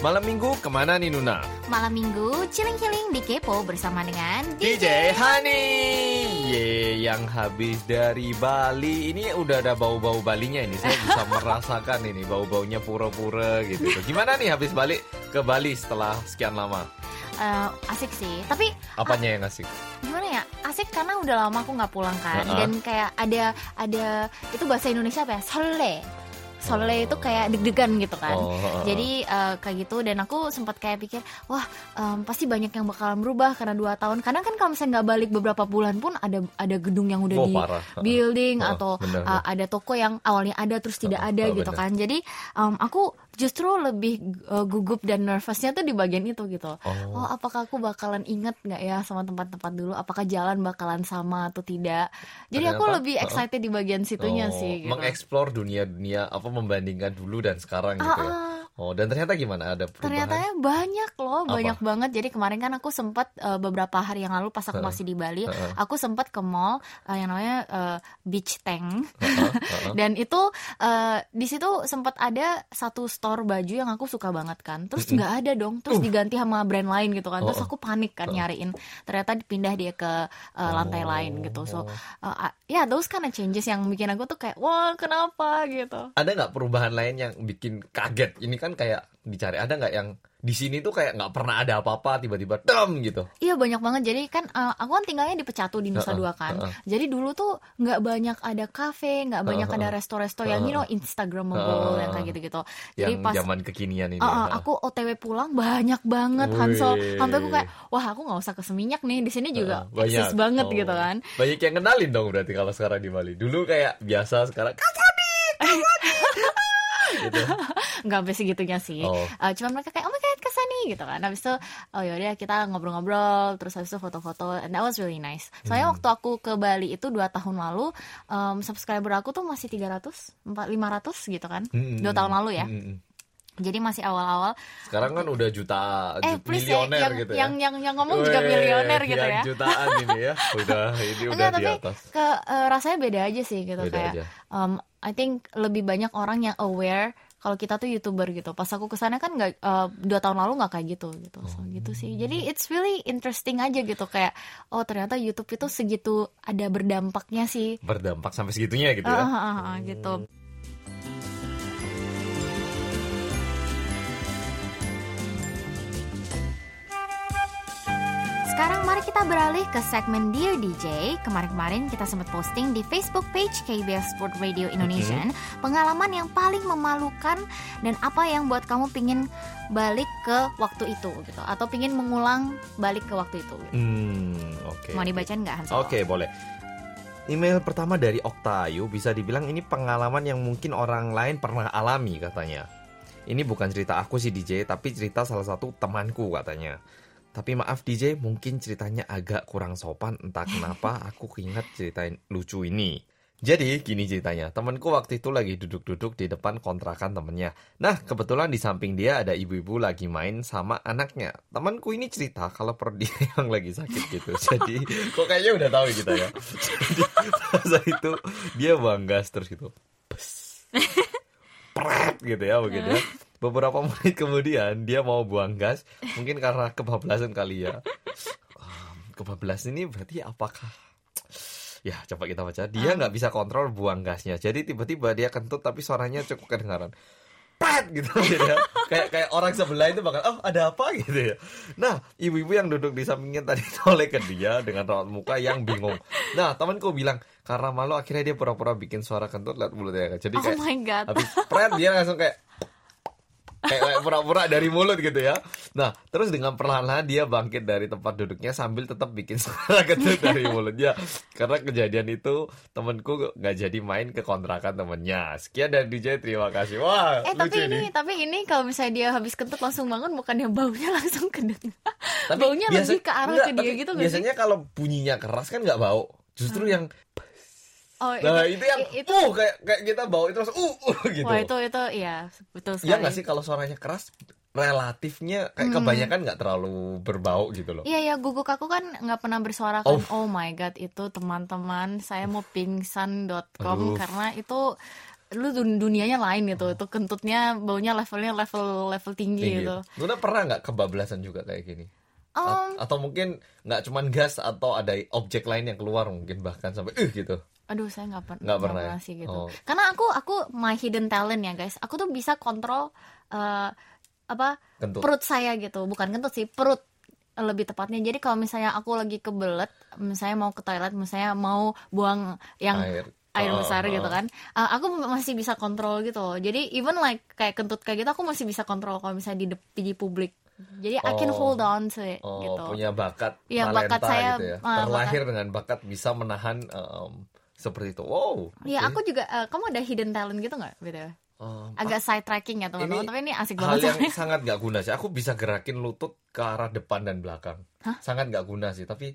Malam minggu ke mana nih Nuna? Malam minggu, chilling-chilling di Kepo bersama dengan DJ Hani Ye, yang habis dari Bali Ini udah ada bau-bau Balinya ini Saya bisa merasakan ini bau-baunya pura-pura gitu Gimana nih habis balik ke Bali setelah sekian lama? Eh, asik sih. Tapi Apanya yang asik? gimana ya? Asik karena udah lama aku nggak pulang kan. Uh-uh. Dan kayak ada ada itu bahasa Indonesia apa ya? Sole. Sole Oh. itu kayak deg-degan gitu kan. Oh. Jadi eh, kayak gitu dan aku sempat kayak pikir, wah em, pasti banyak yang bakalan berubah karena dua tahun. Kadang kan kalau misalnya nggak balik beberapa bulan pun ada ada gedung yang udah Oh, di parah. Building Oh, atau benar, uh, ada toko yang awalnya ada terus tidak Oh, ada oh, gitu benar. kan. Jadi em, aku justru lebih uh, gugup dan nervousnya tuh di bagian itu gitu. Oh. Oh, apakah aku bakalan inget nggak ya sama tempat-tempat dulu? Apakah jalan bakalan sama atau tidak? Jadi aku Ternyata, lebih uh-uh. excited di bagian situnya Oh, sih. Gitu. Mengeksplor dunia-dunia apa membandingkan dulu dan sekarang gitu ya. Oh, dan ternyata gimana ada perubahan? Ternyata ya banyak loh, Apa? banyak banget. Jadi kemarin kan aku sempat uh, beberapa hari yang lalu pas aku masih di Bali, Heeh. aku sempat ke mall uh, yang namanya uh, Beach Tank. Heeh, heeh. Dan itu uh, di situ sempat ada satu store baju yang aku suka banget kan. Terus nggak ada dong, terus diganti sama brand lain gitu kan. Terus Uh. Aku panik kan nyariin. Ternyata dipindah dia ke uh, lantai Oh. lain gitu. So uh, ya those kind of changes yang bikin aku tuh kayak wah kenapa gitu. ada nggak perubahan lain yang bikin kaget? Ini kan kayak dicari ada nggak yang di sini tuh kayak nggak pernah ada apa-apa tiba-tiba dam gitu. Iya banyak banget. Jadi kan uh, aku kan tinggalnya di Pecatu di Nusa Heeh, Dua kan. heeh. Jadi dulu tuh nggak banyak ada kafe, nggak banyak Heeh, ada resto-resto yang you know Instagramable Heeh. yang kayak gitu-gitu. Jadi yang pas zaman kekinian ini. Uh, uh, aku OTW pulang banyak banget Hansel Wih. sampai aku kayak wah aku nggak usah ke Seminyak nih di sini juga Heeh, eksis banget Oh. gitu kan Banyak yang kenalin dong berarti kalau sekarang di Bali. Dulu kayak biasa sekarang. gitu. nggak sampai segitunya sih Oh. Uh, cuman mereka kayak oh my god ke sana gitu kan habis itu oh yaudah kita ngobrol-ngobrol terus habis itu foto-foto and that was really nice soalnya Hmm. waktu aku ke Bali itu dua tahun lalu um, subscriber aku tuh masih 300 empat 500 gitu kan Hmm. dua tahun lalu ya Hmm. Jadi masih awal-awal Sekarang kan udah juta, eh please ya yang, gitu ya. yang yang yang ngomong juga Weh, miliuner gitu ya jutaan ini ya. Udah ini udah Enggak, di tapi atas. ke eh, rasanya beda aja sih gitu Beda kayak aja. um, I think lebih banyak orang yang aware kalau kita tuh youtuber gitu. Pas aku ke sana kan nggak eh, dua tahun lalu nggak kayak gitu gitu, so, gitu sih. Jadi it's really interesting aja gitu kayak oh ternyata YouTube itu segitu ada berdampaknya sih. Berdampak sampai segitunya gitu ya. Ah, ah, ah, ah, gitu. Sekarang mari kita beralih ke segmen Dear DJ. Kemarin-kemarin kita sempat posting di Facebook page KBS Sport Radio Indonesia pengalaman yang paling memalukan dan apa yang buat kamu pingin balik ke waktu itu gitu atau pingin mengulang balik ke waktu itu. Gitu. Hmm, oke. Mau dibacain nggak Hansel? Oke, boleh. Email pertama dari Oktayu bisa dibilang ini pengalaman yang mungkin orang lain pernah alami katanya. Ini bukan cerita aku sih DJ, tapi cerita salah satu temanku katanya. Tapi maaf DJ, mungkin ceritanya agak kurang sopan, entah kenapa aku keinget ceritain lucu ini. Jadi gini ceritanya, temanku waktu itu lagi duduk-duduk di depan kontrakan temennya. Nah, kebetulan di samping dia ada ibu-ibu lagi main sama anaknya. Temanku ini cerita kalau perut dia yang lagi sakit gitu. Jadi, kok kayaknya udah tahu kita ya. Jadi, pada itu dia buang gas terus gitu. Pes. Pret gitu ya begitu ya. Beberapa menit kemudian dia mau buang gas, mungkin karena kebablasan kali ya. Kebablasan ini berarti apakah Ya, coba kita baca. Dia nggak bisa kontrol buang gasnya. Jadi tiba-tiba dia kentut tapi suaranya cukup kedengaran. Pret gitu gitu ya. kayak kayak orang sebelah itu bakal oh ada apa gitu ya. Nah, ibu-ibu yang duduk di sampingnya tadi noleh ke dia dengan raut muka yang bingung. Nah, temanku bilang karena malu akhirnya dia pura-pura bikin suara kentut lewat mulutnya. Jadi Oh kayak my god. habis pret dia langsung kayak kayak pura-pura dari mulut gitu ya. Nah, terus dengan perlahan-lahan dia bangkit dari tempat duduknya sambil tetap bikin suara kentut dari mulutnya. Karena kejadian itu temenku nggak jadi main ke kontrakan temennya. Sekian dari DJ, terima kasih. Wah, Eh lucu tapi ini, nih. tapi ini kalau misalnya dia habis kentut langsung bangun, bukannya baunya langsung kedengar. Tapi baunya biasa- lebih ke arah enggak, ke dia gitu sih? Biasanya kalau bunyinya keras kan nggak bau. Justru yang Oh, nah itu, yang i- itu uh kayak kayak kita bau itu langsung uh, uh gitu. Wah itu itu iya betul sekali. Iya nggak sih kalau suaranya keras relatifnya kayak kebanyakan nggak terlalu berbau gitu loh. Iya ya guguk aku kan nggak pernah bersuara kan. Oh. Oh my god itu teman-teman saya mau pingsan.com karena itu lu dun- dunianya lain gitu itu kentutnya baunya levelnya level level tinggi, Tinggi. gitu Lu udah pernah nggak kebablasan juga kayak gini? A- Em, atau mungkin nggak cuman gas atau ada objek lain yang keluar mungkin bahkan sampai eh gitu. Aduh saya nggak per- Nggak pernah ya? sih gitu Oh. karena aku aku my hidden talent ya guys aku tuh bisa kontrol eh, apa Kentut. perut saya gitu bukan kentut sih perut lebih tepatnya jadi kalau misalnya aku lagi kebelet misalnya mau ke toilet misalnya mau buang yang Air. air Oh, besar oh. gitu kan uh, aku masih bisa kontrol gitu loh jadi even like kayak kentut kayak gitu aku masih bisa kontrol kalau misalnya di di publik jadi I can Oh. hold on to it Oh, gitu punya bakat Iya, talenta bakat saya, gitu ya. ah, Terlahir dengan bakat bisa menahan em, seperti itu. Wow. Iya oke. aku juga uh, kamu ada hidden talent gitu nggak gitu Em, agak side tracking ya teman-teman tapi ini asik hal banget yang soalnya. sangat gak guna sih. Aku bisa gerakin lutut ke arah depan dan belakang. Sangat gak guna sih. Tapi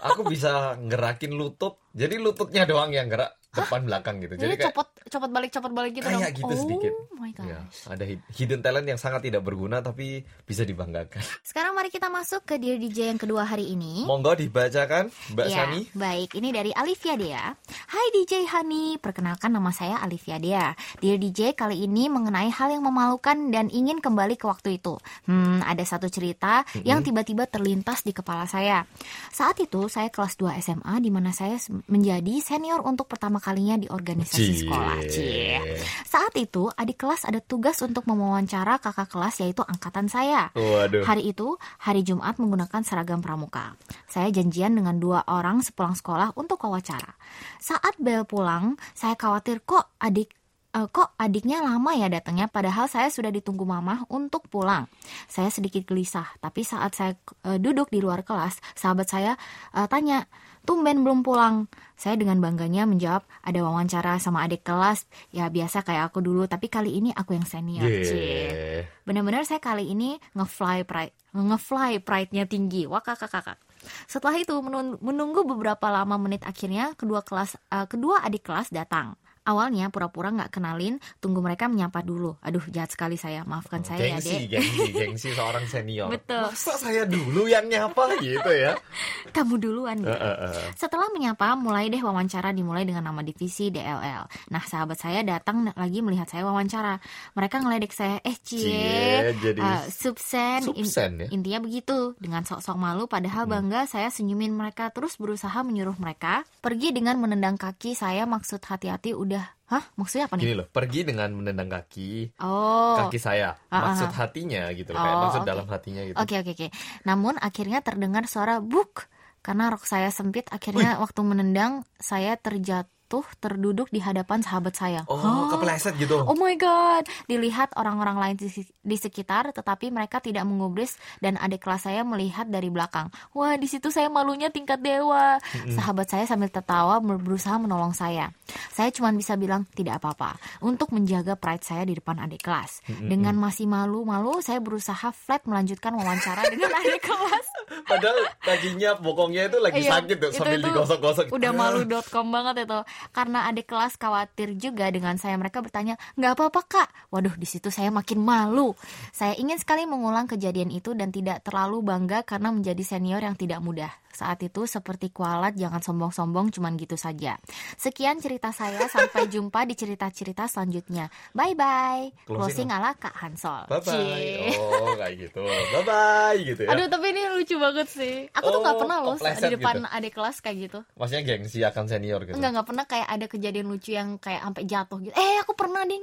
aku bisa gerakin lutut. Jadi lututnya doang yang gerak depan belakang gitu. jadi, Jadi kayak copot copot balik copot balik gitu kayak dong gitu oh sedikit. my god ya, ada hid- hidden talent yang sangat tidak berguna tapi bisa dibanggakan. sekarang mari kita masuk ke Dear DJ yang kedua hari ini Monggo dibacakan Mbak Ya, Sani. baik. Ini dari Alivia Dea. Hai DJ Hani, perkenalkan nama saya Alivia Dea. Dear DJ, kali ini mengenai hal yang memalukan dan ingin kembali ke waktu itu. Hmm, ada satu cerita yang tiba-tiba terlintas di kepala saya. Saat itu saya kelas 2 SMA di mana saya menjadi senior untuk pertama kalinya di organisasi sekolah. Cie. Saat itu adik kelas ada tugas untuk mewawancara kakak kelas yaitu angkatan saya. Waduh. Hari itu, hari Jumat menggunakan seragam pramuka. Saya janjian dengan dua orang sepulang sekolah untuk wawancara. Saat bel pulang, saya khawatir kok adik eh, kok adiknya lama ya datangnya padahal saya sudah ditunggu mamah untuk pulang. Saya sedikit gelisah, tapi saat saya eh, duduk di luar kelas, sahabat saya eh, tanya, "Tumben belum pulang?" Saya dengan bangganya menjawab, "Ada wawancara sama adik kelas. Ya biasa kayak aku dulu, tapi kali ini aku yang senior." Yeah. Benar-benar saya kali ini nge-fly pride, nge-fly pride-nya tinggi. Wah kakak kakak. Setelah itu menun- menunggu beberapa lama menit akhirnya kedua kelas eh, kedua adik kelas datang. Awalnya pura-pura nggak kenalin, tunggu mereka menyapa dulu. Aduh jahat sekali saya, maafkan saya ya gengsi, dek. gengsi, gengsi seorang senior. Betul. Masa saya dulu yang nyapa gitu ya? Kamu duluan. Gitu. eh, eh. Setelah menyapa, mulai deh wawancara dimulai dengan nama divisi DLL. Nah, sahabat saya datang lagi melihat saya wawancara. Mereka ngeledek saya, eh cie, Cie, jadi eh, subsen, In- subsen ya? intinya begitu. Dengan sok-sok malu, padahal Hmm. bangga saya senyumin mereka terus berusaha menyuruh mereka pergi dengan menendang kaki saya. Maksud hati-hati udah, hah? Maksudnya apa nih? Gini loh, pergi dengan menendang kaki, Oh, kaki saya. Ah, ah, Maksud ah. hatinya gitu loh, kayak Oh, maksud oke. dalam hatinya gitu. Oke oke oke. Namun akhirnya terdengar suara buk karena rok saya sempit. Akhirnya waktu menendang saya terjatuh terduduk di hadapan sahabat saya. Oh, Hah? kepleset gitu. Oh my god, dilihat orang-orang lain di, di sekitar, tetapi mereka tidak mengubris dan adik kelas saya melihat dari belakang. Wah, di situ saya malunya tingkat dewa. Sahabat saya sambil tertawa ber- berusaha menolong saya. Saya cuma bisa bilang tidak apa-apa untuk menjaga pride saya di depan adik kelas. Dengan masih malu-malu, saya berusaha flat melanjutkan wawancara dengan adik kelas. Padahal kakinya bokongnya itu lagi Iya, sakit tuh sambil digosok-gosok. Udah Ah. malu.com banget itu. Karena adik kelas khawatir juga dengan saya. Mereka bertanya, nggak apa-apa kak. Waduh, di situ saya makin malu. Saya ingin sekali mengulang kejadian itu dan tidak terlalu bangga karena menjadi senior yang tidak mudah. Saat itu seperti kualat, jangan sombong-sombong, cuman gitu saja. Sekian cerita saya. Sampai jumpa di cerita-cerita selanjutnya. Bye-bye. Closing Closing ala Kak Hansol. Bye bye. Cie. Oh, kayak gitu. Bye bye gitu ya. Aduh, tapi ini lucu banget sih. Aku tuh Oh, nggak pernah loh di depan gitu. adik kelas kayak gitu. Maksudnya gengsi akan senior gitu. Enggak, enggak pernah kayak ada kejadian lucu yang kayak sampai jatuh gitu. Eh, aku pernah, Ding.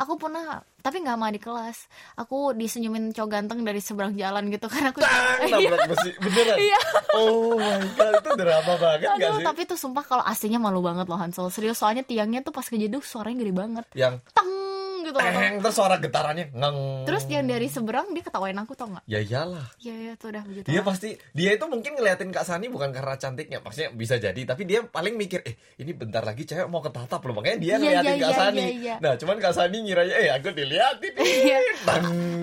Aku pernah, tapi nggak sama di kelas. Aku disenyumin cowok ganteng dari seberang jalan gitu karena aku Tang, nabrak besi. Beneran? Iya. Oh my god, itu drama banget gak Aduh, sih? tapi tuh sumpah kalau aslinya malu banget loh Hansol. Serius soalnya tiangnya tuh pas kejeduk suaranya gede banget. Yang Tang gitu loh. teng, terus suara getarannya ngeng. Terus yang dari seberang dia ketawain aku tau nggak? Ya iyalah. Iya, iya tuh udah begitu. Dia lah. pasti dia itu mungkin ngeliatin Kak Sani bukan karena cantiknya, maksudnya bisa jadi, tapi dia paling mikir, eh ini bentar lagi cewek mau ketatap loh, makanya dia Iya, ngeliatin iya, Kak iya, Sani. iya, iya. Nah, cuman Kak Sani ngiranya, eh aku diliatin. Iya.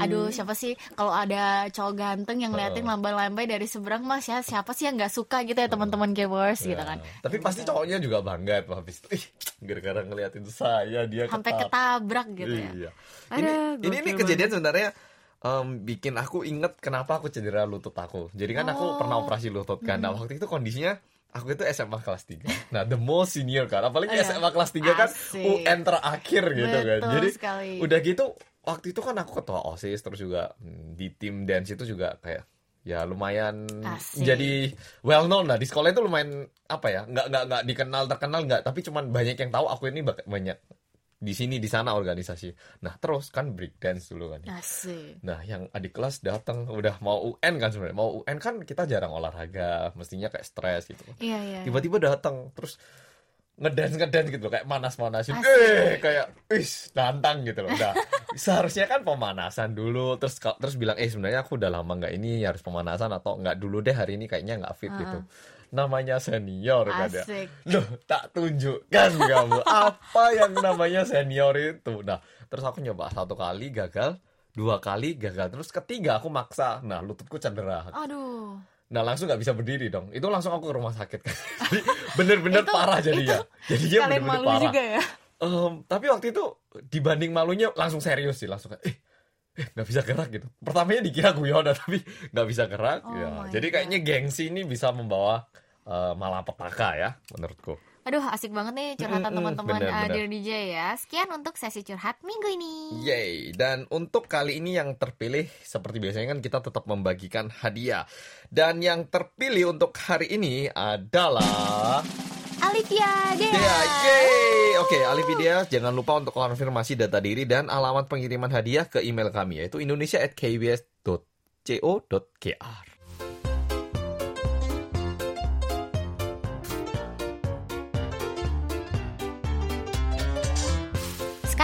Aduh siapa sih kalau ada cowok ganteng yang ngeliatin lambai-lambai dari seberang mas ya siapa sih yang nggak suka gitu ya teman-teman gamers gitu Ya, kan Tapi pasti cowoknya juga bangga tuh habis itu. Ih, gara-gara ngeliatin saya dia sampai ketabrak gitu ya Iya. Ini ini, ini gokil kejadian sebenarnya em, bikin aku inget kenapa aku cedera lutut aku. Jadi kan aku Oh. pernah operasi lutut kan. Nah, waktu itu kondisinya aku itu SMA kelas 3 Nah the most senior kan Apalagi Iya. SMA kelas 3 kan Asik. UN terakhir gitu kan Betul Jadi sekali. udah gitu Waktu itu kan aku ketua OSIS Terus juga hmm, di tim dance itu juga kayak Ya lumayan Asik. jadi well known lah di sekolah itu lumayan apa ya nggak nggak nggak dikenal terkenal nggak tapi cuman banyak yang tahu aku ini banyak di sini di sana organisasi nah terus kan break dance dulu kan Asik. Nah, yang adik kelas datang udah mau UN kan sebenarnya. Mau UN kan kita jarang olahraga, mestinya kayak stres gitu. Iya, iya. Tiba-tiba datang terus ngedance ngedance gitu loh, kayak manas-manasin. Asik. Eh, kayak wis nantang gitu loh. Nah, seharusnya kan pemanasan dulu terus terus bilang eh sebenarnya aku udah lama nggak ini harus pemanasan atau nggak dulu deh hari ini kayaknya nggak fit gitu. Namanya senior kan ya. Loh, tak tunjukkan kamu apa yang namanya senior itu. Nah, terus aku nyoba satu kali gagal, dua kali gagal, terus ketiga aku maksa. Nah, lututku cedera. Aduh. Nah, langsung nggak bisa berdiri dong. Itu langsung aku ke rumah sakit kan. Jadi bener-bener parah jadinya. Jadinya Kalian bener-bener malu parah. juga ya? Em, tapi waktu itu dibanding malunya langsung serius sih, langsung kayak eh eh nggak bisa gerak gitu. Pertamanya dikira guyonan tapi nggak bisa gerak. Oh ya. Jadi God. kayaknya gengsi ini bisa membawa eh, malapetaka ya menurutku. Aduh, asik banget nih curhatan teman-teman uh. Dear DJ ya. Sekian untuk sesi curhat minggu ini. Yeay, dan untuk kali ini yang terpilih seperti biasanya kan kita tetap membagikan hadiah. Dan yang terpilih untuk hari ini adalah Alivia Dea. Dea. Oke, Alivia jangan lupa untuk konfirmasi data diri dan alamat pengiriman hadiah ke email kami yaitu indonesia@kbs.co.kr.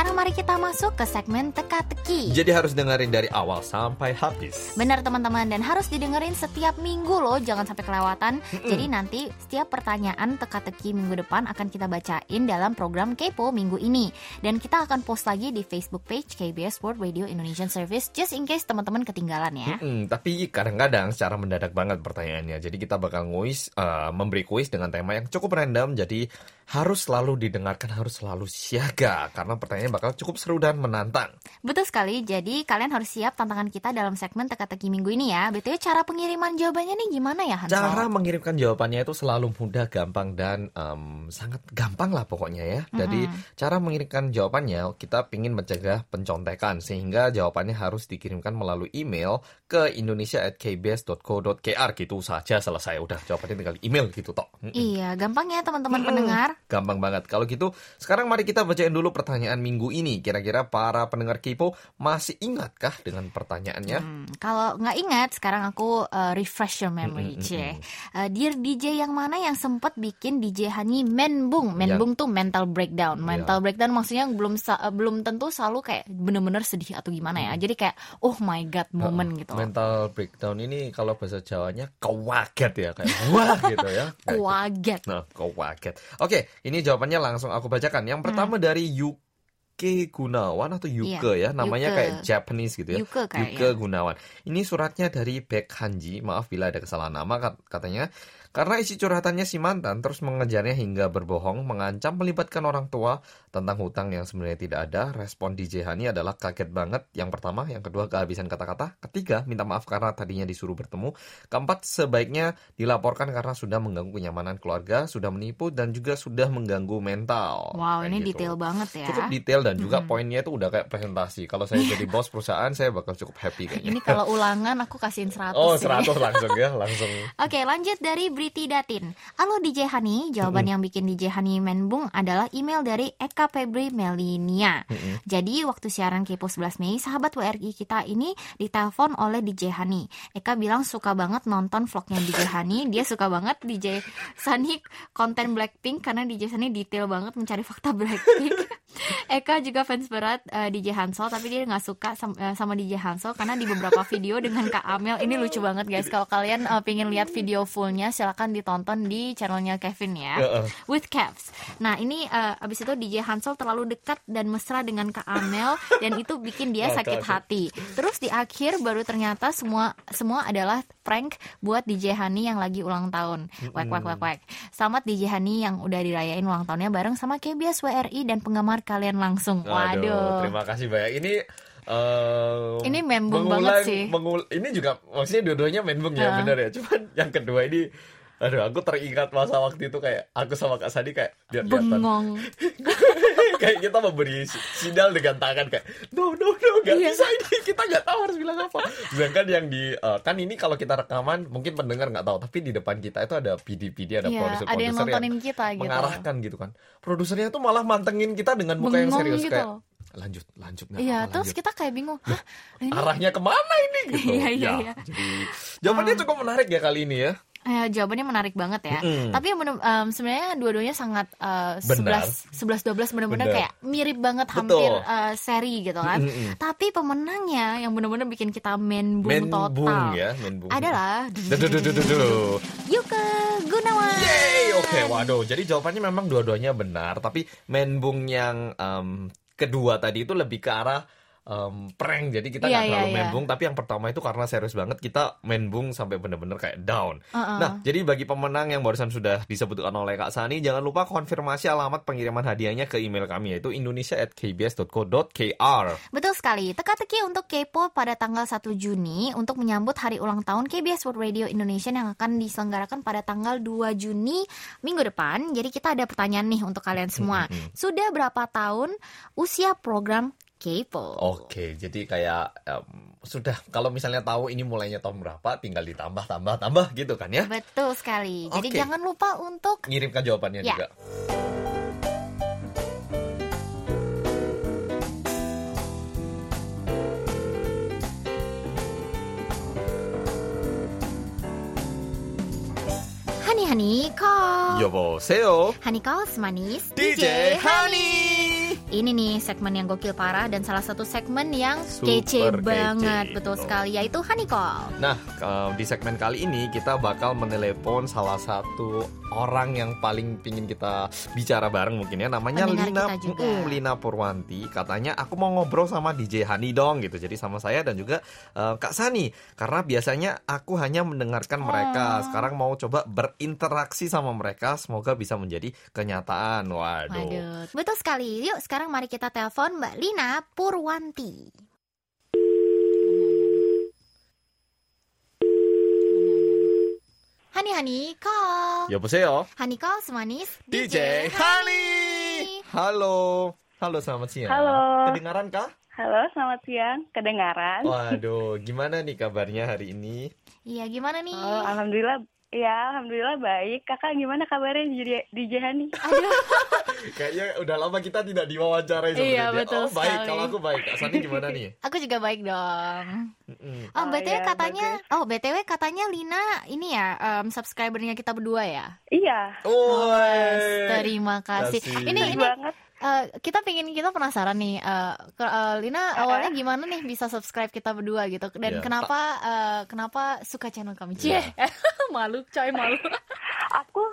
Sekarang mari kita masuk ke segmen teka-teki. Jadi harus dengerin dari awal sampai habis. Benar teman-teman dan harus didengerin setiap minggu loh, jangan sampai kelewatan. Jadi nanti setiap pertanyaan teka-teki minggu depan akan kita bacain dalam program Kepo minggu ini. Dan kita akan post lagi di Facebook page KBS World Radio Indonesian Service just in case teman-teman ketinggalan ya. Mm-mm, tapi kadang-kadang secara mendadak banget pertanyaannya. Jadi kita bakal nguis, eh, memberi kuis dengan tema yang cukup random. Jadi harus selalu didengarkan, harus selalu siaga karena pertanyaannya bakal cukup seru dan menantang. Betul sekali. Jadi kalian harus siap tantangan kita dalam segmen teka-teki minggu ini ya. BTW cara pengiriman jawabannya nih gimana ya Hansol? Cara mengirimkan jawabannya itu selalu mudah, gampang dan em, sangat gampang lah pokoknya ya. Jadi cara mengirimkan jawabannya kita ingin mencegah pencontekan sehingga jawabannya harus dikirimkan melalui email ke indonesia@kbs.co.kr gitu saja selesai. Udah jawabannya tinggal email gitu tok. Mm-mm. Iya, gampang ya teman-teman pendengar. Gampang banget. Kalau gitu, sekarang mari kita bacain dulu pertanyaan minggu ini. Kira-kira para pendengar Kipo masih ingatkah dengan pertanyaannya? Hmm, kalau nggak ingat, sekarang aku uh, refresh your memory, Mm, mm, cie. Uh, Dear DJ yang mana yang sempat bikin DJ Hani menbung? Menbung tuh mental breakdown. Mental breakdown maksudnya belum uh, belum tentu selalu kayak bener-bener sedih atau gimana ya. Jadi kayak oh my god moment gitu. loh. Mental breakdown ini kalau bahasa Jawanya kewaget ya kayak wah gitu ya. Gitu. Kuaget. Nah, kewaget. Oke, ini jawabannya langsung aku bacakan. Yang pertama dari Yuke Gunawan atau Yuke Iya, ya, namanya Yuke. kayak Japanese gitu ya. Yuke kayak Yuke ya. Gunawan. Ini suratnya dari Baek Hanji. Maaf bila ada kesalahan nama kat- katanya. Karena isi curhatannya si mantan terus mengejarnya hingga berbohong, mengancam melibatkan orang tua tentang hutang yang sebenarnya tidak ada. Respon DJ Hani adalah kaget banget. Yang pertama, yang kedua kehabisan kata-kata. Ketiga, minta maaf karena tadinya disuruh bertemu. Keempat, sebaiknya dilaporkan karena sudah mengganggu kenyamanan keluarga, sudah menipu dan juga sudah mengganggu mental. Wow, Kayak ini gitu. detail banget ya. Cukup detail dan juga poinnya itu udah kayak presentasi. Kalau saya jadi bos perusahaan, saya bakal cukup happy kayaknya. Ini kalau ulangan aku kasihin 100 Oh, sih. 100 langsung ya, langsung. Oke lanjut dari Briti Datin. Halo DJ Hani. Jawaban yang bikin DJ Hani menbung adalah email dari Eka Febri Melinia. Jadi waktu siaran Kepo 11 Mei Sahabat WRI kita ini ditelepon oleh DJ Hani. Eka bilang suka banget nonton vlognya DJ Hani. Dia suka banget DJ Sani konten Blackpink Karena DJ Sani detail banget mencari fakta Blackpink Eka juga fans berat eh, DJ Hansol Tapi dia nggak suka eh, sama DJ Hansol Karena di beberapa video dengan Kak Amel. Ini lucu banget guys. Kalau kalian eh, pengen lihat video fullnya Silahkan ditonton di channelnya Kevin ya. With Caps. Nah ini eh, abis itu DJ Hansol terlalu dekat dan mesra dengan Kak Amel Dan itu bikin dia sakit hati. Terus di akhir baru ternyata semua semua adalah prank buat DJ Hani yang lagi ulang tahun. Wek wek wek wek. Selamat DJ Hani yang udah dirayain ulang tahunnya bareng sama KBS WRI dan penggemar kalian langsung Aduh, Waduh terima kasih banyak. Ini eh, Ini membung banget sih. mengul- ini juga maksudnya dua-duanya membung ya, Heeh. benar ya. Cuman yang kedua ini Aduh, aku teringat masa waktu itu kayak aku sama Kak Sadi kayak kelihatan Bengong. kayak kita memberi si- sinyal dengan tangan kayak no no no nggak Iya. bisa ini kita nggak tahu harus bilang apa. Sedangkan yang di eh, kan ini kalau kita rekaman mungkin pendengar nggak tahu tapi di depan kita itu ada PD-PD ada Iya, produser ada yang nontonin kita gitu. mengarahkan gitu kan. Produsernya tuh malah mantengin kita dengan muka yang serius gitu. kayak lanjut lanjut nggak Iya, apa, terus lanjut. kita kayak bingung. Hah, ini arahnya ke mana ini gitu. Iya, iya, Ya, iya. Jadi jawabannya cukup menarik ya kali ini ya. Eh, jawabannya menarik banget ya. Mm-mm. Tapi em, sebenarnya dua-duanya sangat Benar. 11 11 12 bener-bener Benar. kayak mirip banget Betul. hampir eh, seri gitu kan. Mm-mm. Tapi pemenangnya yang bener-bener bikin kita menbung Menbung total ya, menbung. adalah Duh, duh, duh, duh, duh, duh. Yuke Gunawan. Yeay, oke, waduh. Jadi jawabannya memang dua-duanya benar, tapi menbung yang em, kedua tadi itu lebih ke arah em, prank. Jadi kita Iya, nggak iya, terlalu iya. menbung, tapi yang pertama itu karena serius banget kita menbung sampai bener-bener kayak down. Uh-uh. Nah, jadi bagi pemenang yang barusan sudah disebutkan oleh Kak Sani, jangan lupa konfirmasi alamat pengiriman hadiahnya ke email kami yaitu indonesia@kbs.co.kr. Betul sekali. Teka-teki untuk kepo pada tanggal 1 Juni untuk menyambut hari ulang tahun KBS World Radio Indonesia yang akan diselenggarakan pada tanggal 2 Juni minggu depan. Jadi kita ada pertanyaan nih untuk kalian semua. Sudah berapa tahun usia program Kepo? Oke, jadi kayak em, sudah kalau misalnya tahu ini mulainya tahun berapa, tinggal ditambah, tambah, tambah gitu kan ya? Betul sekali. Jadi Oke. jangan lupa untuk Ngirimkan jawabannya Ya. juga. Hani Hani Call. 여보세요. Hani Call semanis DJ Hani. Ini nih segmen yang gokil parah dan salah satu segmen yang Super kece kece. banget, betul Oh. sekali yaitu Honey Call. Nah, di segmen kali ini kita bakal menelepon salah satu orang yang paling pingin kita bicara bareng mungkin ya. Namanya Pendengar Lina. Mm, Lina Purwanti. Katanya aku mau ngobrol sama DJ Hani dong gitu. Jadi sama saya dan juga eh, Kak Sani. Karena biasanya aku hanya mendengarkan mereka. Oh. Sekarang mau coba berinteraksi sama mereka. Semoga bisa menjadi kenyataan. Waduh. Waduh, betul sekali. Yuk sekarang mari kita telepon Mbak Lina Purwanti. Hani Hani call. 여보세요. Hani call semanis DJ Hani. Halo. Halo, selamat siang. Halo. Kedengaran kah? Halo, selamat siang. Kedengaran? Waduh, gimana nih kabarnya hari ini? Iya gimana nih? Oh, alhamdulillah. Ya, alhamdulillah baik. Kakak gimana kabarnya di DJ Hani? Kayaknya udah lama kita tidak diwawancarai seperti Iya, ini. betul Oh, baik. sekali. Kalau aku baik. Kak Sani gimana nih? Aku juga baik dong. Oh, Oh, BTW iya, katanya, oh BTW katanya Lina ini ya em, subscribernya kita berdua ya. Iya, Oh, Terima kasih. Kasih. Ini baik ini banget. Eh, kita pengen kita penasaran nih, eh, ke- eh, Lina awalnya gimana nih bisa subscribe kita berdua gitu dan Iya, kenapa eh, kenapa suka channel kami? Iya. Cie, malu, coy malu. Aku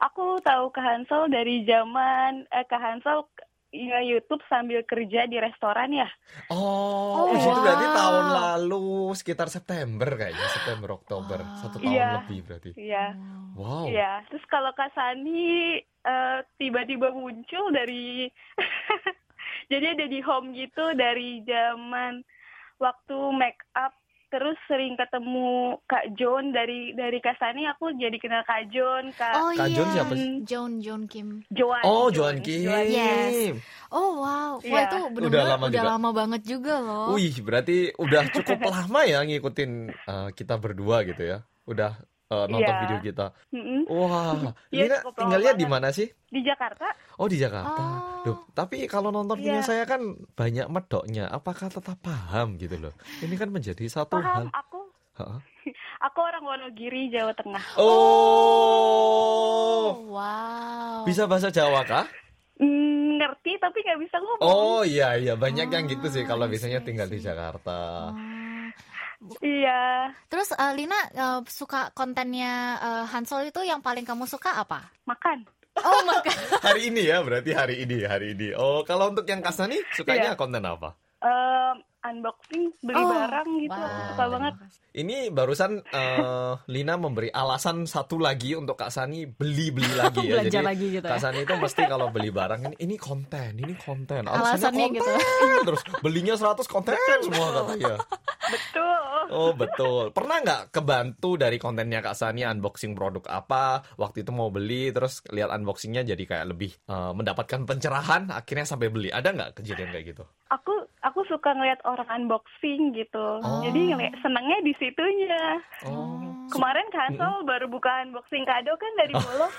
aku tahu Kak Hansel dari zaman eh, Kak Hansel ya, YouTube sambil kerja di restoran ya. Oh, Oh, itu berarti wow. tahun lalu sekitar September kayaknya, September Oktober. Wow. Satu tahun Iya. lebih berarti. Iya. Wow. Iya. Terus kalau Kak Sani eh, tiba-tiba muncul dari jadi ada di home gitu dari zaman waktu make up terus sering ketemu Kak John dari dari Kak Sani aku jadi kenal Kak John Kak Oh Kak iya. John siapa sih? John John Kim. Joan Oh, Joan Kim. Yes. Oh wow, wah Iya. itu Udah benar-benar lama udah, juga. lama banget juga loh. Wih, berarti udah cukup lama ya ngikutin uh, kita berdua gitu ya. Udah uh, nonton Iya. video kita. Mm-mm. Wah, Iya, Lina cukup lama tinggalnya di mana sih? di Jakarta Oh di Jakarta. Oh. Duh, tapi kalau nonton video Iya. saya kan banyak medoknya. Apakah tetap paham gitu loh? Ini kan menjadi satu paham hal. aku Hah? aku orang Wonogiri Jawa Tengah Oh, wow. bisa bahasa Jawa kah? Mm, ngerti tapi nggak bisa ngomong Oh iya iya banyak yang gitu sih kalau see, biasanya I tinggal di. Jakarta. Oh. Iya Terus eh, Lina eh, suka kontennya eh, Hansol itu yang paling kamu suka apa? makan Oh maka Hari ini ya berarti hari ini hari ini. Oh kalau untuk yang Kasani sukanya konten apa? Em, unboxing beli Oh, barang gitu wow. aku suka banget Ini barusan eh, Lina memberi alasan satu lagi untuk Kak Sani beli-beli lagi ya. Belanja Jadi lagi gitu ya. Kak Sani itu mesti kalau beli barang ini ini konten, ini konten. Alasannya konten. gitu. Terus belinya 100 konten semua katanya. Betul. Oh betul. Pernah nggak kebantu dari kontennya Kak Sani unboxing produk apa? Waktu itu mau beli terus lihat unboxingnya jadi kayak lebih eh, mendapatkan pencerahan. Akhirnya sampai beli. Ada nggak kejadian kayak gitu? Aku suka ngeliat orang unboxing gitu. Oh. Jadi ngeliat senangnya di situnya. Oh. Kemarin Kansol baru buka unboxing kado kan dari Bolo.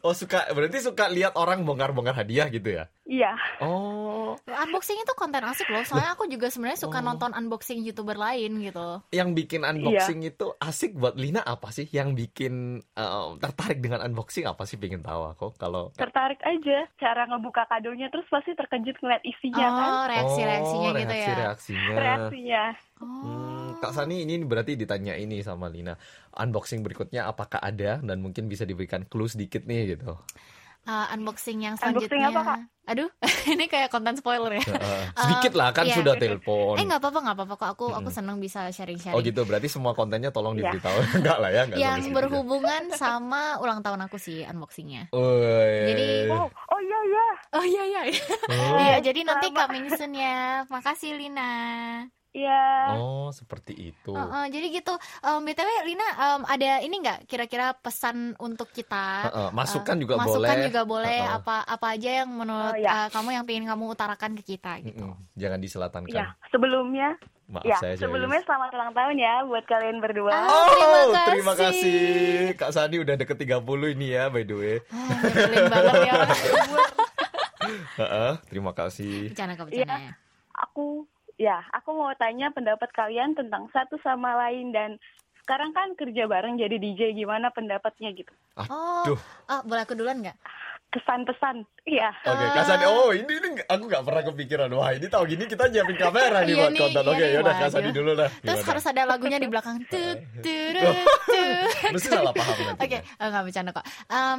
Oh suka berarti suka lihat orang bongkar-bongkar hadiah gitu ya? Iya. Oh. Unboxing itu konten asik loh. Soalnya aku juga sebenarnya suka Oh. nonton unboxing youtuber lain gitu. Yang bikin unboxing itu asik buat Lina apa sih? Yang bikin eh, tertarik dengan unboxing apa sih? Pengen tahu aku kalau Tertarik aja cara ngebuka kadonya terus pasti terkejut ngeliat isinya kan. Oh, reaksi-reaksinya Oh, gitu ya. reaksi-reaksinya. Reaksinya. Hmm, Kak Sani ini berarti ditanya ini sama Lina. Unboxing berikutnya apakah ada dan mungkin bisa diberikan clue sedikit nih gitu. Uh, unboxing yang Unboxing selanjutnya. apa, Kak? Aduh, ini kayak konten spoiler ya. Heeh. sedikit lah kan iya. sudah telepon. Eh nggak apa-apa nggak apa-apa kok aku aku seneng bisa sharing-sharing. Oh gitu, berarti semua kontennya tolong Iya. diberitahu. Enggak lah ya, enggak Yang sampai segitu. berhubungan sama ulang tahun aku sih unboxingnya. Woi. Jadi- Oh, oh iya iya. Oh iya iya. Oh. Iya, jadi nanti coming soon ya. Makasih Lina. Iya. Oh, seperti itu. Uh, uh, jadi gitu. Um, btw Lina um, ada ini nggak kira-kira pesan untuk kita? Heeh, masukan Uh, juga masukan boleh. juga boleh. Heeh. Apa apa aja yang menurut Oh, ya. uh, kamu yang pengen kamu utarakan ke kita gitu. Mm-mm, Jangan diselatankan. Iya, sebelumnya Maaf ya, saya sebelumnya selamat ulang tahun ya buat kalian berdua. Ah. Oh, Terima terima kasih. kasih. Kak Sani udah deket 30 ini ya, by the way. Ah, nyebelin banget ya. Heeh, terima kasih. Bercanda kok Iya. ya. Aku ya, aku mau tanya pendapat kalian tentang satu sama lain dan sekarang kan kerja bareng jadi DJ gimana pendapatnya gitu. Oh, Aduh. ah, boleh aku duluan nggak? Kesan-pesan. Iya. Oke, Kak Sani. Oh, ini, ini aku nggak pernah kepikiran. Wah, ini tahu gini kita nyiapin kamera nih Iya buat konten. iya Oke, nih, yaudah Kak waduh. Sani dulu lah. Terus harus ada lagunya di belakang. Tut, sih salah paham nanti. Oke, eh, nggak bercanda kok. Um,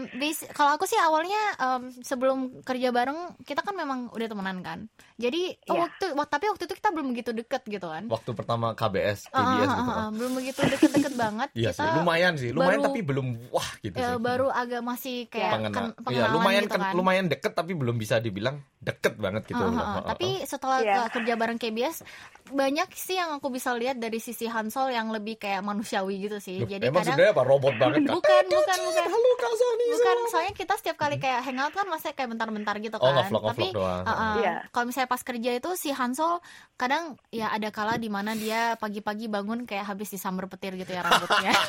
kalau aku sih awalnya um, sebelum kerja bareng kita kan memang udah temenan kan. Jadi oh, Iya. waktu wak- tapi waktu itu kita belum begitu deket gitu kan. Waktu pertama KBS, Ah, KBS ah, gitu. ah, ah, belum begitu deket-deket banget. Iya sih, lumayan sih, lumayan baru- tapi belum wah gitu ya, sih. baru agak masih kayak Pengena- ken- iya, pengenalan lumayan gitu kan. lumayan deket tapi belum bisa dibilang deket banget gitu. Loh. ah. Ah, ah, Tapi setelah Iya. uh, kerja bareng KBS banyak sih yang aku bisa lihat dari sisi Hansol yang lebih kayak manusiawi gitu sih. Loh, Jadi emang kadang sebenarnya apa robot banget kan? bukan bukan bukan Halo Kak Sani. bukan soalnya kita setiap kali kayak hangout kan masih kayak bentar-bentar gitu Oh, kan. ngevlog, Tapi ngevlog doang. uh, uh, Iya. kalau misalnya pas kerja itu si Hansol kadang ya ada kala di mana dia pagi-pagi bangun kayak habis disamber petir gitu ya rambutnya.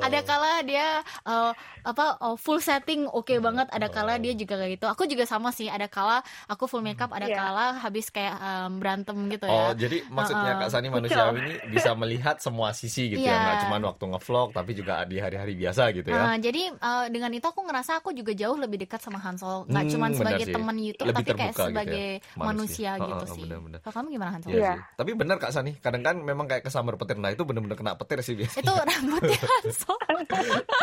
ada kala dia uh, apa uh, full setting oke banget ada kala dia juga kayak gitu aku juga sama sih ada kala aku full makeup ada Iya. kala habis kayak um, berantem gitu Oh, ya jadi maksudnya Uh-uh. Kak Sani manusiawi ini bisa melihat semua sisi gitu Iya. ya, nggak cuma waktu ngevlog tapi juga di hari-hari biasa gitu ya. Uh, jadi uh, dengan itu aku ngerasa aku juga jauh lebih dekat sama Hansol nggak Hmm, cuma sebagai teman YouTube Lebih tapi kayak terbuka gitu ya, sebagai manusia. manusia, Uh-uh, gitu sih benar-benar. kalau kamu gimana Hansol Iya Iya. sih. Tapi benar Kak Sani, kadang kan memang kayak kesambar petir. Nah, itu benar-benar kena petir sih biasanya. itu rambutnya Hansol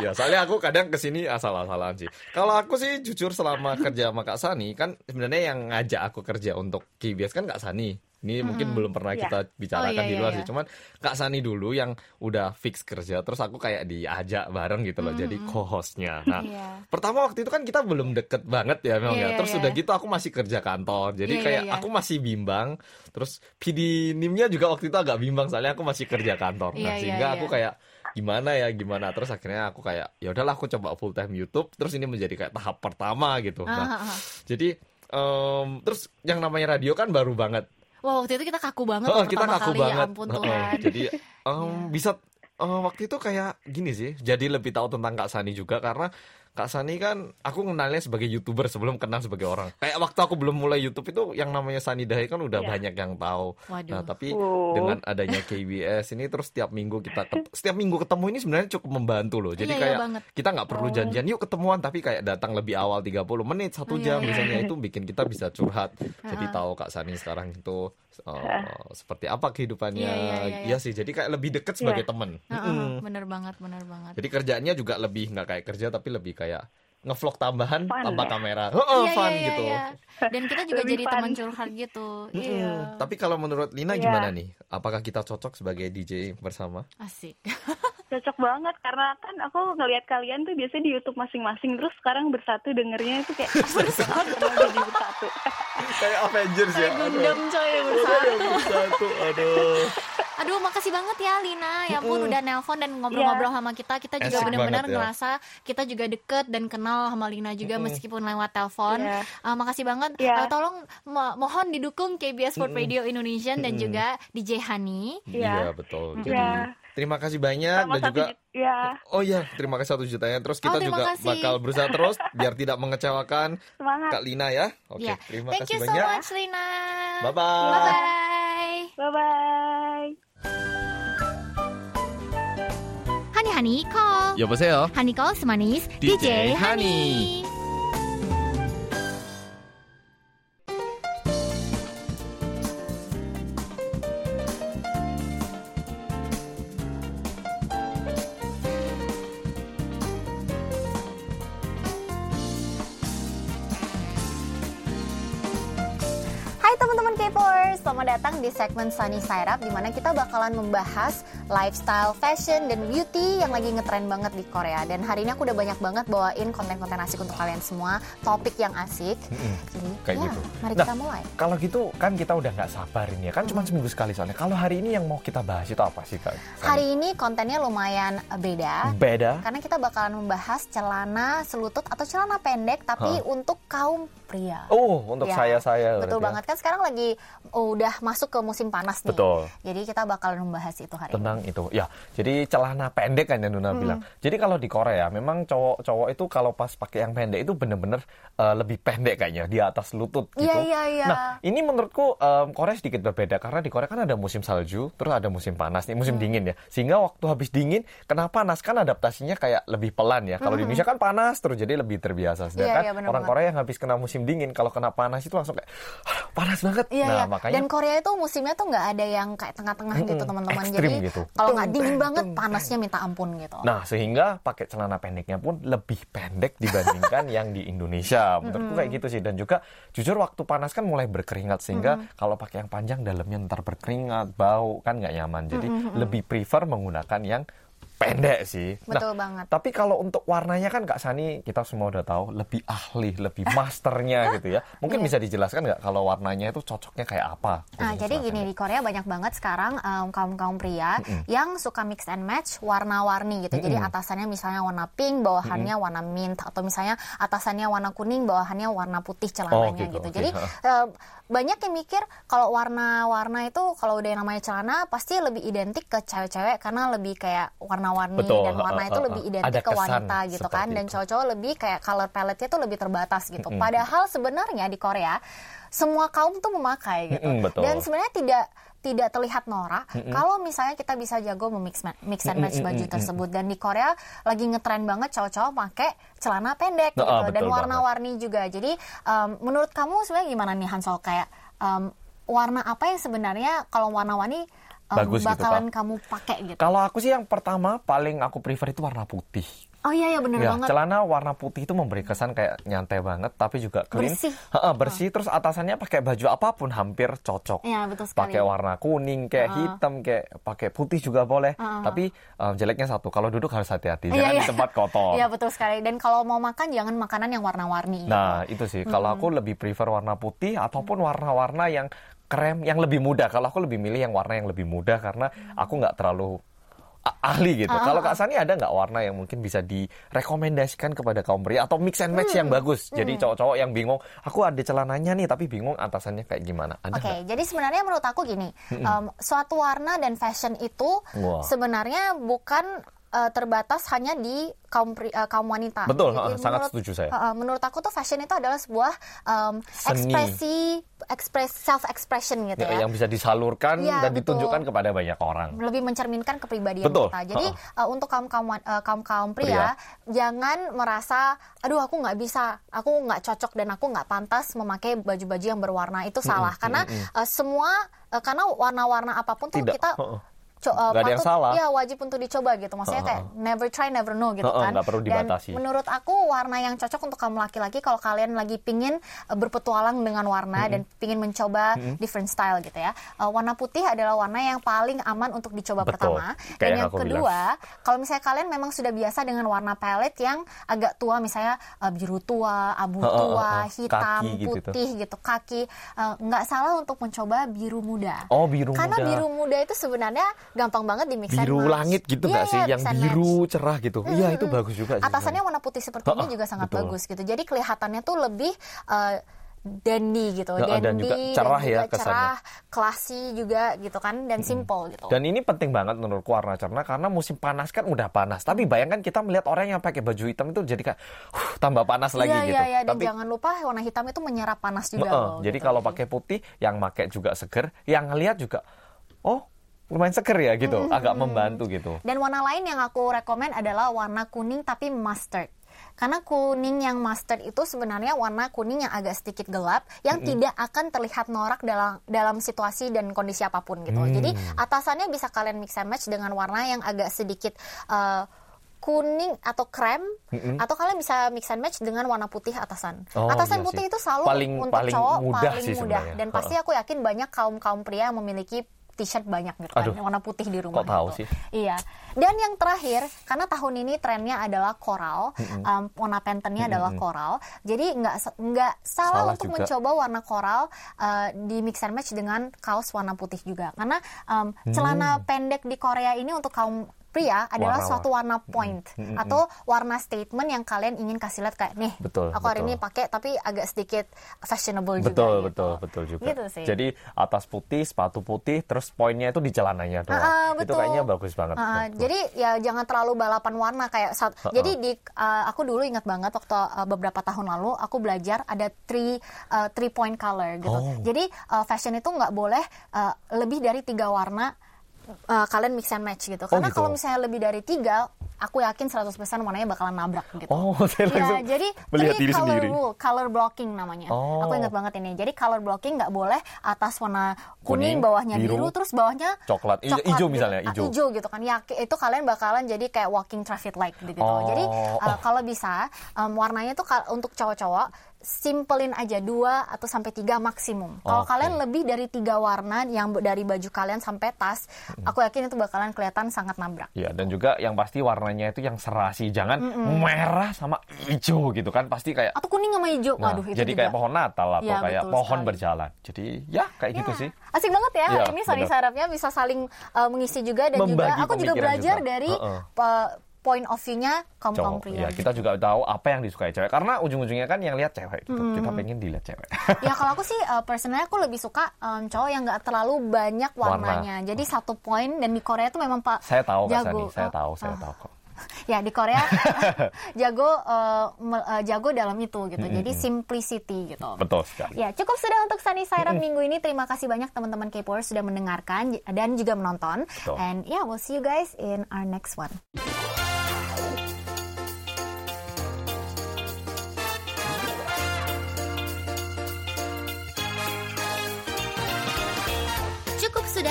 ya, soalnya aku kadang ke sini asal-asalan sih. Kalau aku sih jujur selama kerja sama Kak Sani, kan sebenarnya yang ngajak aku kerja untuk KBS kan Kak Sani. Ini mungkin belum pernah Iya. kita bicarakan Oh, iya, di iya, luar iya. sih. Cuman Kak Sani dulu yang udah fix kerja, terus aku kayak diajak bareng gitu loh, jadi co-hostnya. Nah, Iya. pertama waktu itu kan kita belum deket banget ya memang Iya, ya. Terus iya, udah gitu aku masih kerja kantor. Jadi Iya, kayak iya, iya. aku masih bimbang. Terus PD NIM-nya juga waktu itu agak bimbang soalnya aku masih kerja kantor. Nah, iya, sehingga iya. aku kayak gimana ya gimana terus akhirnya aku kayak ya udahlah aku coba full time YouTube terus ini menjadi kayak tahap pertama gitu. Ah, Nah, ah, ah. jadi em, terus yang namanya radio kan baru banget. Wah waktu itu kita kaku banget tuh kita kaku kali banget. ya ampun Tuhan Jadi em, Iya. bisa eh, waktu itu kayak gini sih. Jadi lebih tahu tentang Kak Sani juga karena Kak Sani kan aku kenalnya sebagai youtuber sebelum kenal sebagai orang. Kayak waktu aku belum mulai YouTube itu yang namanya Sani Dahe kan udah Iya. banyak yang tahu. Waduh. Nah tapi Oh. dengan adanya KBS ini terus setiap minggu kita setiap minggu ketemu ini sebenarnya cukup membantu loh. Jadi Iya, iya kayak banget. kita nggak perlu Oh. janjian yuk ketemuan tapi kayak datang lebih awal 30 menit satu iya, jam iya. misalnya itu bikin kita bisa curhat. Jadi tahu Kak Sani sekarang itu uh, seperti apa kehidupannya. Iya, iya, iya, Iya sih, jadi kayak lebih deket sebagai Iya. teman. Heeh, Mm-mm. bener banget bener banget Jadi kerjaannya juga lebih nggak kayak kerja tapi lebih kayak ngevlog tambahan Fun, tanpa ya? kamera. Heeh, Iya, fun iya, iya, gitu. iya. dan kita juga Lebih jadi fun. teman curhat gitu Mm-mm. iya Tapi kalau menurut Lina Iya. gimana nih? Apakah kita cocok sebagai DJ bersama? asik cocok banget karena kan aku ngelihat kalian tuh biasanya di YouTube masing-masing terus sekarang bersatu dengernya itu kayak bersatu jadi bersatu. Kayak Avengers ya. Gundam coy Aduh, bersatu. bersatu. Aduh. Aduh, makasih banget ya Lina. Ya ampun udah nelpon dan ngobrol-ngobrol sama kita. Kita juga benar-benar ya. ngerasa kita juga deket dan kenal sama Lina juga meskipun lewat telepon. Iya. Uh, makasih banget. Iya. Uh, tolong mo- mohon didukung KBS World Radio Indonesia dan juga DJ Hani. Iya, Iya. betul. Iya. Jadi terima kasih banyak Sama dan satu juga juta- ya Oh iya, terima kasih satu jutanya. Terus kita Oh, terima juga kasih. bakal berusaha terus biar tidak mengecewakan semangat. Kak Lina ya. Oke, Ya. terima Thank kasih you so banyak. much Lina. Bye bye. Bye-bye. Bye bye. Hani Hani call. 여보세요. Hani call semanis DJ DJ, Hani. Hai Segmen Sunny Side di mana kita bakalan membahas lifestyle, fashion, dan beauty yang lagi ngetren banget di Korea. Dan hari ini aku udah banyak banget bawain konten-konten asik untuk kalian semua, topik yang asik. Jadi, Kayak ya, gitu. mari Nah, kita mulai. Kalau gitu kan kita udah nggak sabar ini ya. Kan cuma seminggu sekali soalnya. Kalau hari ini yang mau kita bahas itu apa sih Kak? Hari ini kontennya lumayan eh, beda. beda. Karena kita bakalan membahas celana selutut atau celana pendek tapi untuk kaum pria. Oh, untuk Ya, saya-saya. Betul ya. banget kan sekarang lagi oh, udah masuk ke musim panas nih. Betul. Jadi kita bakalan membahas itu hari ini. Tentang itu ya jadi celana pendek kan yang Nuna bilang jadi kalau di Korea memang cowok-cowok itu kalau pas pakai yang pendek itu bener-bener eh, lebih pendek kayaknya di atas lutut gitu Iya, iya, iya. nah ini menurutku em, Korea sedikit berbeda karena di Korea kan ada musim salju terus ada musim panas nih Hmm. musim dingin ya sehingga waktu habis dingin kenapa panas kan adaptasinya kayak lebih pelan ya kalau di Indonesia kan panas terus jadi lebih terbiasa sedangkan Hmm. iya, bener orang banget. Korea yang habis kena musim dingin kalau kena panas itu langsung kayak "Aduh, panas banget Iya, nah iya. makanya Dan Korea itu musimnya tuh nggak ada yang kayak tengah-tengah gitu teman-teman. Jadi gitu. Kalau nggak dingin banget, tung, panasnya minta ampun gitu. Nah, sehingga pakai celana pendeknya pun lebih pendek dibandingkan yang di Indonesia. Menurutku kayak gitu sih. Dan juga jujur waktu panas kan mulai berkeringat sehingga kalau pakai yang panjang dalamnya ntar berkeringat, bau kan nggak nyaman. Jadi lebih prefer menggunakan yang pendek sih. Betul nah, banget. Tapi kalau untuk warnanya kan Kak Sani kita semua udah tahu lebih ahli, lebih masternya gitu ya. Mungkin bisa dijelaskan nggak kalau warnanya itu cocoknya kayak apa? Nah, jadi gini pendek? di Korea banyak banget sekarang kaum kaum pria yang suka mix and match warna-warni gitu. Jadi atasannya misalnya warna pink, bawahannya warna mint atau misalnya atasannya warna kuning, bawahannya warna putih celananya gitu, gitu. oke, Jadi eh, banyak yang mikir kalau warna-warna itu kalau udah yang namanya celana pasti lebih identik ke cewek-cewek karena lebih kayak warna-warni dan warna itu lebih identik ke wanita gitu kan. Dan cowok-cowok lebih kayak color palette-nya tuh lebih terbatas gitu. Padahal sebenarnya di Korea semua kaum tuh memakai gitu. Mm-mm, betul. Dan sebenarnya tidak tidak terlihat norak kalau misalnya kita bisa jago memix mix and match baju tersebut. Dan di Korea lagi ngetren banget cowok-cowok pakai celana pendek gitu ah, dan warna-warni juga. Jadi em, menurut kamu sebenarnya gimana nih Hansol kayak em, warna apa yang sebenarnya kalau warna-warni em, Bagus gitu, bakalan Kak. kamu pakai gitu Kalau aku sih yang pertama paling aku prefer itu warna putih. oh iya ya bener Ya, banget celana warna putih itu memberi kesan kayak nyantai banget, tapi juga clean. Bersih. Heeh, bersih. Terus atasannya pakai baju apa pun hampir cocok. Iya, betul sekali. Pakai warna kuning, kayak hitam, kayak pakai putih juga boleh. Tapi em, jeleknya satu, kalau duduk harus hati-hati, Iya, jangan iya. di tempat kotor. Iya betul sekali dan kalau mau makan jangan makanan yang warna-warni gitu. Nah, itu sih. Kalau aku lebih prefer warna putih ataupun warna-warna yang krem yang lebih mudah. Kalau aku lebih milih yang warna yang lebih mudah karena aku nggak terlalu ahli gitu. Kalau Kak Sani ada nggak warna yang mungkin bisa direkomendasikan kepada kaum pria atau mix and match yang bagus? Jadi cowok-cowok yang bingung, aku ada celananya nih tapi bingung atasannya kayak gimana? Ada Oke, nggak? jadi sebenarnya menurut aku gini, em, suatu warna dan fashion itu Wah. sebenarnya bukan eh, terbatas hanya di kaum pri- eh, kaum wanita. Betul, Jadi ha, sangat setuju saya. eh, menurut aku tuh fashion itu adalah sebuah Seni. ekspresi, ekspres self expression gitu Ya, ya. yang bisa disalurkan Iya, dan betul. ditunjukkan kepada banyak orang. lebih mencerminkan kepribadian Betul. kita. Jadi uh, untuk kaum kaum kaum kaum Pria. pria, jangan merasa, aduh aku nggak bisa, aku nggak cocok dan aku nggak pantas memakai baju-baju yang berwarna itu salah. Karena uh, semua uh, karena warna-warna apa pun tuh Tidak. kita uh, ada yang salah. ya wajib untuk dicoba gitu. Maksudnya kayak never try never know gitu Heeh, kan. nggak perlu Dan menurut aku warna yang cocok untuk kamu laki-laki kalau kalian lagi pingin uh, berpetualang dengan warna dan pingin mencoba different style gitu ya. Uh, warna putih adalah warna yang paling aman untuk dicoba Betul. pertama. Kayak Dan yang yang kedua, kalau misalnya kalian memang sudah biasa dengan warna palette yang agak tua misalnya uh, biru tua, abu tua, heeh. hitam, Kaki gitu putih gitu, kaki uh, nggak salah untuk mencoba biru muda. Oh, biru Karena muda. biru muda itu sebenarnya gampang banget di mix and biru langit gitu Iya, nggak sih iya, yang biru match. cerah gitu iya itu bagus juga sih Atasannya warna putih seperti ini juga sangat betul. bagus gitu. Jadi kelihatannya tuh lebih uh, dandy gitu, Heeh, dan dandy juga cerah ya juga kesannya. cerah, classy juga gitu kan, dan simple gitu. Dan ini penting banget menurutku warna cerna karena musim panas kan udah panas. Tapi bayangkan kita melihat orang yang pakai baju hitam itu jadi kayak huh, tambah panas lagi Iya gitu. iya iya dan Tapi jangan lupa warna hitam itu menyerap panas juga Heeh, loh. jadi gitu. kalau pakai putih yang pakai juga seger, yang ngelihat juga oh lumayan seger ya gitu, agak membantu gitu. Dan warna lain yang aku rekomen adalah warna kuning tapi mustard. Karena kuning yang mustard itu sebenarnya warna kuning yang agak sedikit gelap yang tidak akan terlihat norak dalam dalam situasi dan kondisi apa pun gitu. Hmm. Jadi atasannya bisa kalian mix and match dengan warna yang agak sedikit eh, kuning atau krem atau kalian bisa mix and match dengan warna putih atasan. Oh, atasan iya putih sih. itu selalu Paling- untuk paling cowok mudah paling sih mudah sebenarnya. dan pasti aku yakin banyak kaum-kaum pria yang memiliki t-shirt banyak gitu kan, Aduh. warna putih di rumah. Kok tahu gitu. sih? Iya. Dan yang terakhir, karena tahun ini trennya adalah coral, um, warna pentennya adalah coral. Jadi nggak nggak salah, Salah untuk juga. mencoba warna coral uh, di mix and match dengan kaos warna putih juga. Karena um, celana pendek di Korea ini untuk kaum pria adalah Warna- suatu warna point atau warna statement yang kalian ingin kasih lihat kayak nih Betul, aku hari betul. ini pakai tapi agak sedikit fashionable juga Betul, gitu. betul, betul juga. Gitu sih. Jadi atas putih, sepatu putih, terus poinnya itu di celananya doang. Ah, ah, itu betul. kayaknya bagus banget. Ah. menurutku. jadi ya jangan terlalu balapan warna kayak saat, jadi di uh, aku dulu ingat banget waktu uh, beberapa tahun lalu aku belajar ada three uh, three point color gitu. Oh. Jadi uh, fashion itu nggak boleh uh, lebih dari tiga warna uh, kalian mix and match gitu. Karena gitu. kalau misalnya lebih dari tiga, aku yakin 100% warnanya bakalan nabrak gitu. Oh, saya langsung Ya, jadi melihat diri color sendiri. rule, color blocking namanya. Oh. Aku ingat banget ini. Jadi color blocking nggak boleh atas warna Kuning, kuning, bawahnya biru, biru, terus bawahnya coklat. Iya, hijau misalnya, Ah, hijau. hijau gitu kan. Ya itu kalian bakalan jadi kayak walking traffic light gitu. Oh. Jadi uh, kalau bisa um, warnanya tuh untuk cowok-cowok simpelin aja dua atau sampai tiga maksimum. Kalau kalian lebih dari tiga warna yang dari baju kalian sampai tas, aku yakin itu bakalan kelihatan sangat nabrak. Iya, dan juga yang pasti warnanya itu yang serasi, jangan merah sama hijau gitu kan. Pasti kayak Atau kuning sama hijau. Nah, Waduh itu jadi juga. kayak pohon Natal atau Iya, kayak betul pohon sekali. berjalan. Jadi ya kayak gitu Ya, sih. Asik banget ya. Iya, ini bener. Sarapnya bisa saling uh, mengisi juga dan Membagi juga aku juga belajar juga. dari Heeh. uh, point of view-nya kaum kaum pria. Ya, kita juga tahu apa yang disukai cewek karena ujung-ujungnya kan yang lihat cewek gitu. Kita pengen dilihat cewek. ya kalau aku sih uh, personalnya aku lebih suka um, cowok yang nggak terlalu banyak Warna. warnanya. Jadi satu poin dan di Korea tuh memang pak saya tahu Kak jago. Sani, saya Uh, tahu, saya uh. tahu kok. Ya di Korea jago uh, uh, jago dalam itu gitu. Jadi simplicity gitu. Betul sekali. Ya, cukup sudah untuk Sunny Sairab minggu ini. Terima kasih banyak teman-teman K-popers sudah mendengarkan dan juga menonton. Betul. And yeah, we'll see you guys in our next one.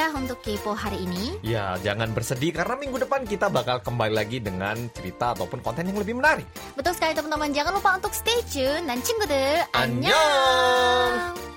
Ya untuk Kepo hari ini. Ya, jangan bersedih karena minggu depan kita bakal kembali lagi dengan cerita ataupun konten yang lebih menarik. Betul sekali teman-teman, jangan lupa untuk stay tune dan cinggu deh. Annyeong!